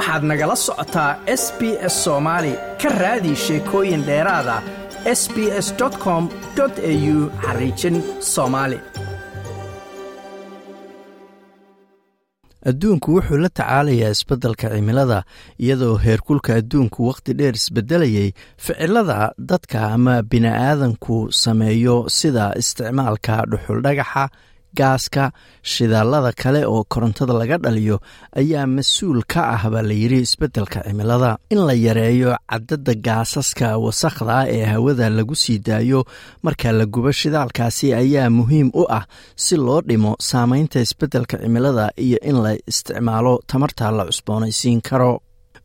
waxaad nagala socotaa s b s soomaali ka raadi sheekooyin dheeraada s b s com au xariijin soomaali adduunku wuxuu la tacaalayaa isbeddelka cimilada iyadoo heerkulka adduunku wakhti dheer isbeddelayay ficilada dadka ama bini'aadanku sameeyo sida isticmaalka dhuxuldhagaxa gaaska. Shidaalada kale oo korontada laga dhaliyo ayaa mas'uul ka ah baa layidhi isbeddelka cimilada. In la yareeyo cadadda gaasaska wasakhda ah ee hawada lagu sii daayo marka la gubo shidaalkaasi ayaa muhiim u ah si loo dhimo saameynta isbeddelka cimilada iyo in la isticmaalo tamarta la cusboonaysiin karo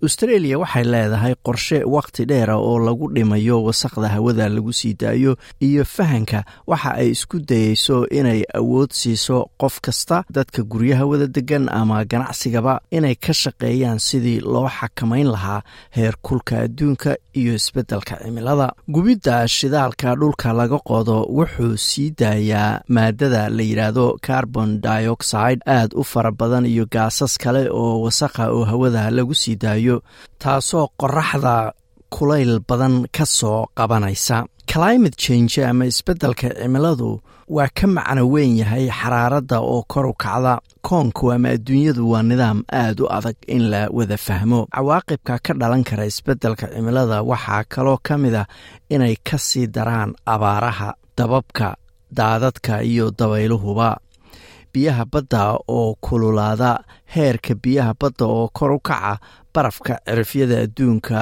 austreeliya waxay leedahay qorshe wakhti dheera oo lagu dhimayo wasakhda hawada lagu sii daayo iyo fahanka. Waxa ay isku dayeyso inay awood siiso qof kasta dadka guryaha wada degan ama ganacsigaba inay ka shaqeeyaan sidii loo xakamayn lahaa heer kulka adduunka iyo isbeddelka cimilada. Gubidda shidaalka dhulka laga qodo wuxuu sii daayaa maadada la yidhaahdo carbon dioxide. Aad u fara badan iyo gaasas kale oo wasakha oo hawada lagu sii daayo taasoo qoraxda kulayl badan ka soo qabanaysa. Climate change ama isbeddelka cimiladu waa ka macno weyn yahay xaraaradda oo kor u kacda. Koonku ama adduunyadu waa nidaam aad u adag in la wada fahmo. Cawaaqibka ka dhalan kara isbeddelka cimilada waxaa kaloo ka mid ah inay ka sii daraan abaaraha dababka daadadka iyo dabayluhuba. Biyaha badda oo kululaada heerka biyaha badda oo kor u kaca barafka cirifyada adduunka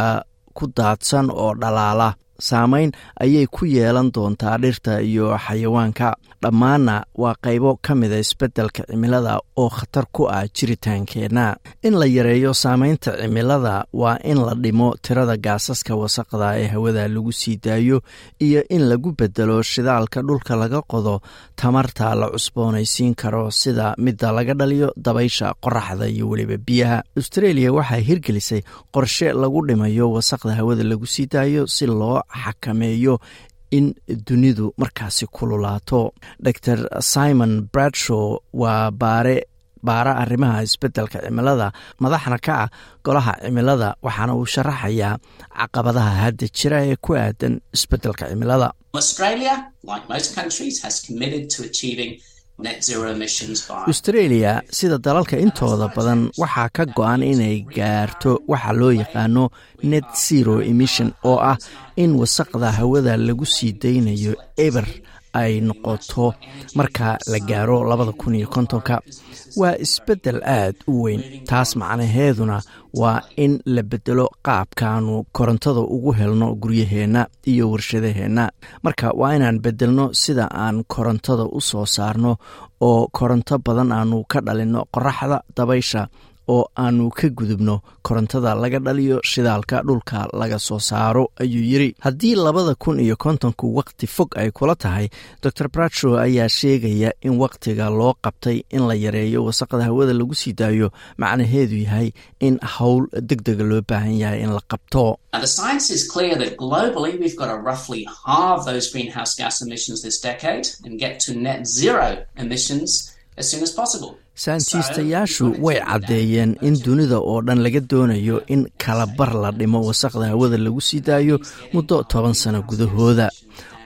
ku daadsan oo dhalaala saameyn ayay ku yeelan doontaa dhirta iyo xayawaanka. Dhammaanna waa qaybo ka mida isbeddelka cimilada oo khatar ku ah jiritaankeenna. In la yareeyo saameynta cimilada waa in la dhimo tirada gaasaska wasaqda ee hawada lagu sii daayo iyo in lagu bedelo shidaalka dhulka laga qodo. Tamarta la cusboonaysiin karo sida midda laga dhaliyo dabaysha qoraxda iyo weliba biyaha. Austreeliya waxay hirgelisay qorshe lagu dhimayo wasaqda hawada lagu sii daayo si loo xakameeyo in dunidu markaasi kululaato dor simon bradshaw waa baare baara arrimaha isbeddelka cimilada madaxna ka ah golaha cimilada waxaana uu sharaxayaa caqabadaha hadda jira ee ku aadan isbeddelka cimilada austreeliya sida dalalka intooda badan waxaa ka go-an inay gaarto waxa loo yaqaano net zero emission oo ah in wasaqda hawada lagu sii daynayo eber ay noqoto marka la gaaro labada kun iyo kontonka. Waa isbeddel aad u weyn taas macnaheeduna waa in la bedelo qaabkaanu korontada ugu helno guryaheenna iyo warshadaheenna. Marka waa inaan bedelno sida aan korontada u soo saarno oo koronto badan aanu ka dhalinno qoraxda dabaysha oo aanu ka gudubno korontada laga dhaliyo shidaalka dhulka laga soo saaro ayuu yidri haddii labada kun iyo kontonku wakhti fog ay kula tahay dor bradshaw ayaa sheegaya in wakhtiga loo qabtay in la yareeyo wasaqda hawada lagu sii daayo macnaheedu yahay in howl deg dega loo baahan yahay in la qabto saantiistayaashu way caddeeyeen in dunida oo dhan laga doonayo in kalabar la dhimo wasaqda hawada lagu sii daayo muddo toban sano gudahooda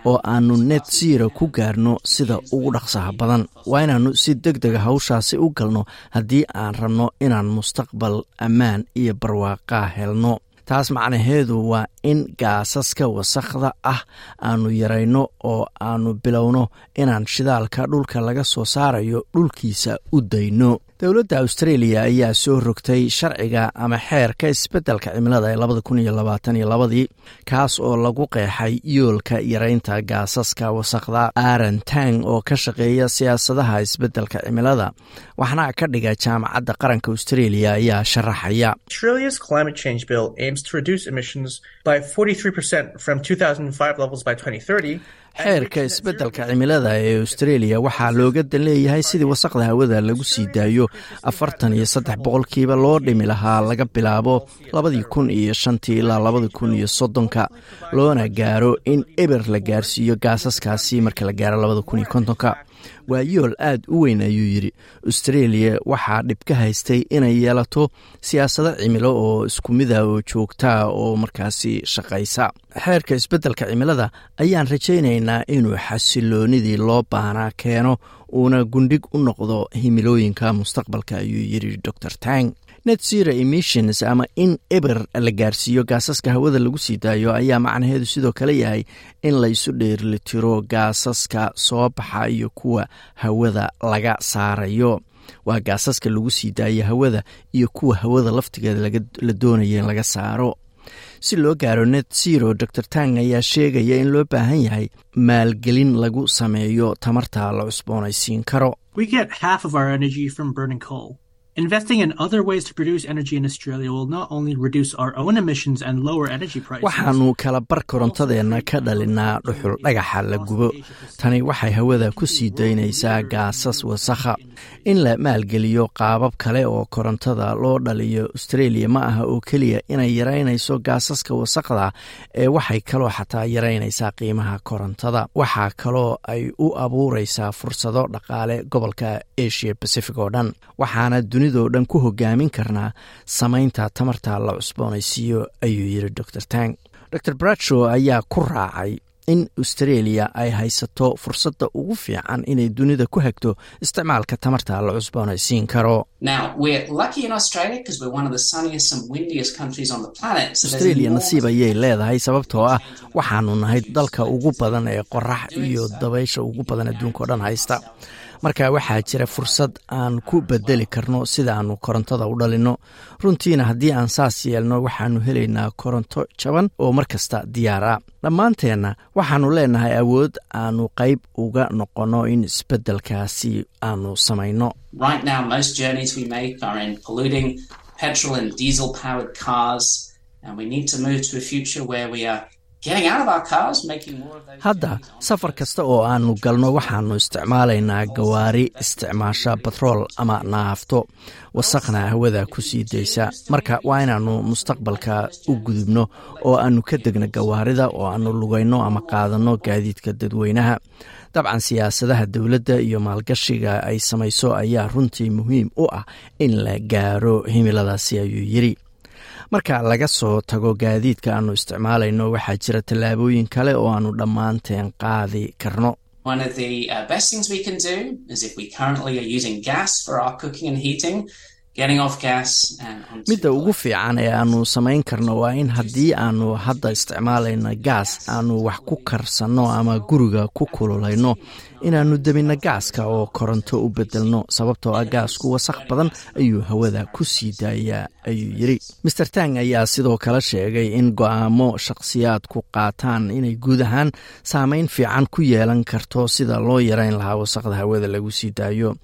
oo aanu net zero ku gaarno sida ugu dhaqsaha badan. Waa inaannu si deg dega hawshaasi u galno haddii aan rabno inaan mustaqbal ammaan iyo barwaaqaa helno taas macnaheedu waa in gaasaska wasakhda ah aanu yarayno oo aanu bilowno inaan shidaalka dhulka laga soo saarayo dhulkiisa u dayno dowladda australia ayaa soo rogtay sharciga ama xeerka isbeddelka cimilada ee labada kun iyo labaatan iyo labadii kaas oo lagu qeexay yoolka yaraynta gaasaska wasakhda. Aaron tang oo ka shaqeeya siyaasadaha isbeddelka cimilada waxna ka dhiga jaamacadda qaranka australia ayaa sharaxaya xeerka isbeddelka cimilada ee australia waxaa looga dan leeyahay sidii wasaqda hawada lagu sii daayo. Afartan iyo saddex boqolkiiba loo dhimi lahaa laga bilaabo labadii kun iyo shantii ilaa labadii kun iyo soddonka loona gaaro in eber la gaarsiiyo gaasaskaasi marka la gaaro labada kun iyo kontonka waa yool aad u weyn ayuu yidhi austreeliya waxaa dhib ka haystay inay yeelato siyaasado cimilo oo isku mida oo joogtaa oo markaasi shaqaysa. Xeerka isbeddelka cimilada ayaan rajaynaynaa inuu xasiloonidii loo baahnaa keeno uuna gundhig u noqdo himilooyinka mustaqbalka ayuu yidhi dor tang. Net zero emissions ama in eber la gaarsiiyo gaasaska hawada lagu sii daayo ayaa macnaheedu sidoo kale yahay in la isu dheerlitiro gaasaska soo baxa iyo kuwa hawada laga saarayo. Waa gaasaska lagu sii daayo hawada iyo kuwa hawada laftigeeda la doonaya in laga saaro si loo gaaro net zero dor tang ayaa sheegaya in loo baahan yahay maalgelin lagu sameeyo tamarta la cusboonaysiin karo. Investing in other ways to produce energy in Australia will not only reduce our own emissions and lower energy prices. waxaannu kala bar korontadeenna ka dhalinaa dhuxul dhagaxa la gubo. Tani waxay hawada ku sii daynaysaa gaasas wasakha in la maalgeliyo qaabab kale oo korontada loo dhaliyo australia ma aha oo keliya inay yaraynayso gaasaska wasakhda ee waxay kaloo xataa yaraynaysaa qiimaha korontada. Waxaa kaloo ay u abuuraysaa fursado dhaqaale gobolka asia pacific oo dhan. Waxaana dunidoo dhan ku hogaamin karnaa samaynta tamarta la cusboonaysiiyo ayuu yidhi dor tang. Dor bradshaw ayaa ku raacay in australia ay haysato fursadda ugu fiican inay dunida ku hagto isticmaalka tamarta la cusboonaysiin karo. Australia nasiib ayay leedahay sababtoo ah waxaanu nahay dalka ugu badan ee qorax iyo dabaysha ugu badan adduunka oo dhan haysta marka waxaa jira fursad aan ku bedeli karno sidaannu korontada u dhalinno runtiina haddii aan saas yeelno waxaannu helaynaa koronto jaban oo mar kasta diyaar a dhammaanteenna waxaannu leenahay awood aanu qayb uga noqonno in isbeddelkaasi aanu samayno hadda safar kasta oo aannu galno waxaannu isticmaalaynaa gawaari isticmaasha batrool ama naafto. Wasaqna hawada ku sii daysa. Marka waa inaannu mustaqbalka u gudubno oo aannu ka degno gawaarida oo aannu lugayno ama qaadanno gaadiidka dadweynaha. Dabcan siyaasadaha dowladda iyo maalgashiga ay samayso ayaa runtii muhiim u ah in la gaaro himiladaasi ayuu yidhi marka laga soo tago gaadiidka aannu isticmaalayno waxaa jira tallaabooyin kale oo aannu dhammaanteen qaadi karno. Midda ugu fiican ee aannu samayn karno waa in haddii aannu hadda isticmaalayno gaas aannu wax ku karsanno ama guriga ku kululayno inaannu deminno gaaska oo koronto u bedelno sababtoo ah gaasku wasakh badan ayuu hawada ku sii daayaa ayuu yidhi. Master tang ayaa sidoo kale sheegay in go'aamo shakhsiyaadku qaataan inay guud ahaan saameyn fiican ku yeelan karto sida loo yarayn lahaa wasakhda hawada lagu sii daayo.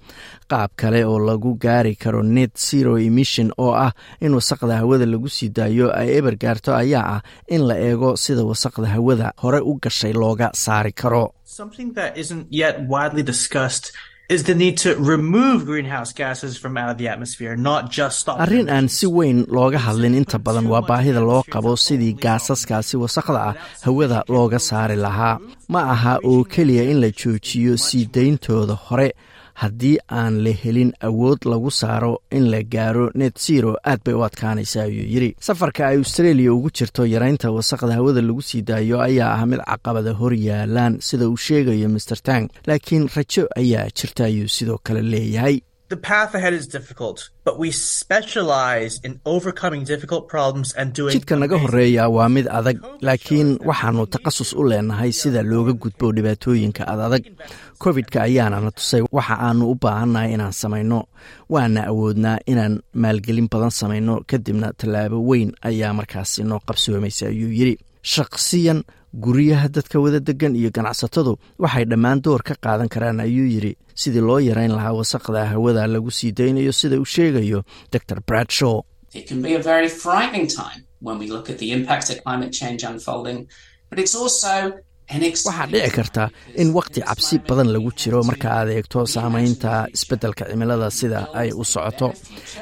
Qaab kale oo lagu gaari karo net zero emission oo ah in wasakhda hawada lagu sii daayo ay eber gaarto ayaa ah in la eego sida wasakhda hawada hore u gashay looga saari karo Something that isn't yet widely discussed is the need to remove greenhouse gases from out of the atmosphere, not just stop. arrin aan si weyn looga hadlin inta badan waa baahida loo qabo sidii gaasaskaasi wasakhda ah hawada looga saari lahaa ma aha oo keliya in la joojiyo sii dayntooda hore haddii aan la helin awood lagu saaro in la gaaro net zero aad bay u adkaanaysa ayuu yidhi. Safarka ay australia ugu jirto yaraynta wasakhda hawada lagu sii daayo ayaa ah mid caqabada hor yaalaan sida uu sheegayo master tang. Laakiin rajo ayaa jirta ayuu sidoo kale leeyahay The path ahead is difficult, but we specialize in overcoming difficult problems and doing jidka naga horreeya waa mid adag laakiin waxaannu takhasus u leenahay sida looga gudbo dhibaatooyinka ad adag. Covid-ka ayaana na tusay waxa aannu u baahannahay inaan samayno. Waana awoodnaa inaan maalgelin badan samayno kadibna tallaabo weyn ayaa markaasi noo qabsoomaysa ayuu yidhi. Shaqsiyan guryaha dadka wada degan iyo ganacsatadu waxay dhammaan door ka qaadan karaan ayuu yidhi. Sidii loo yarayn lahaa wasaqda hawada lagu sii daynayo sida uu sheegayo dor bradshaw Waxaa dhici karta in wakhti cabsi badan lagu jiro marka aad eegto saamaynta isbeddelka cimilada sida ay u socoto.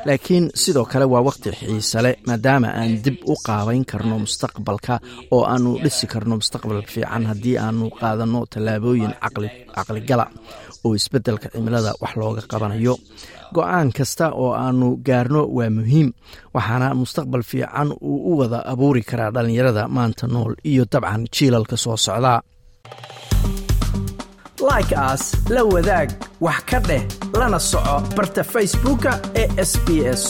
Laakiin sidoo kale waa wakhti xiise leh maadaama aan dib u qaabayn karno mustaqbalka oo aanu dhisi karno mustaqbal fiican haddii aanu qaadanno tallaabooyin caqligala oo isbeddelka cimilada wax looga qabanayo go'aan kasta oo aanu gaarno waa muhiim waxaana mustaqbal fiican uu u wada abuuri karaa dhallinyarada maanta nool iyo dabcan jiilalka soo socdaa like aas la wadaag wax ka dheh lana soco barta facebooka ee sb s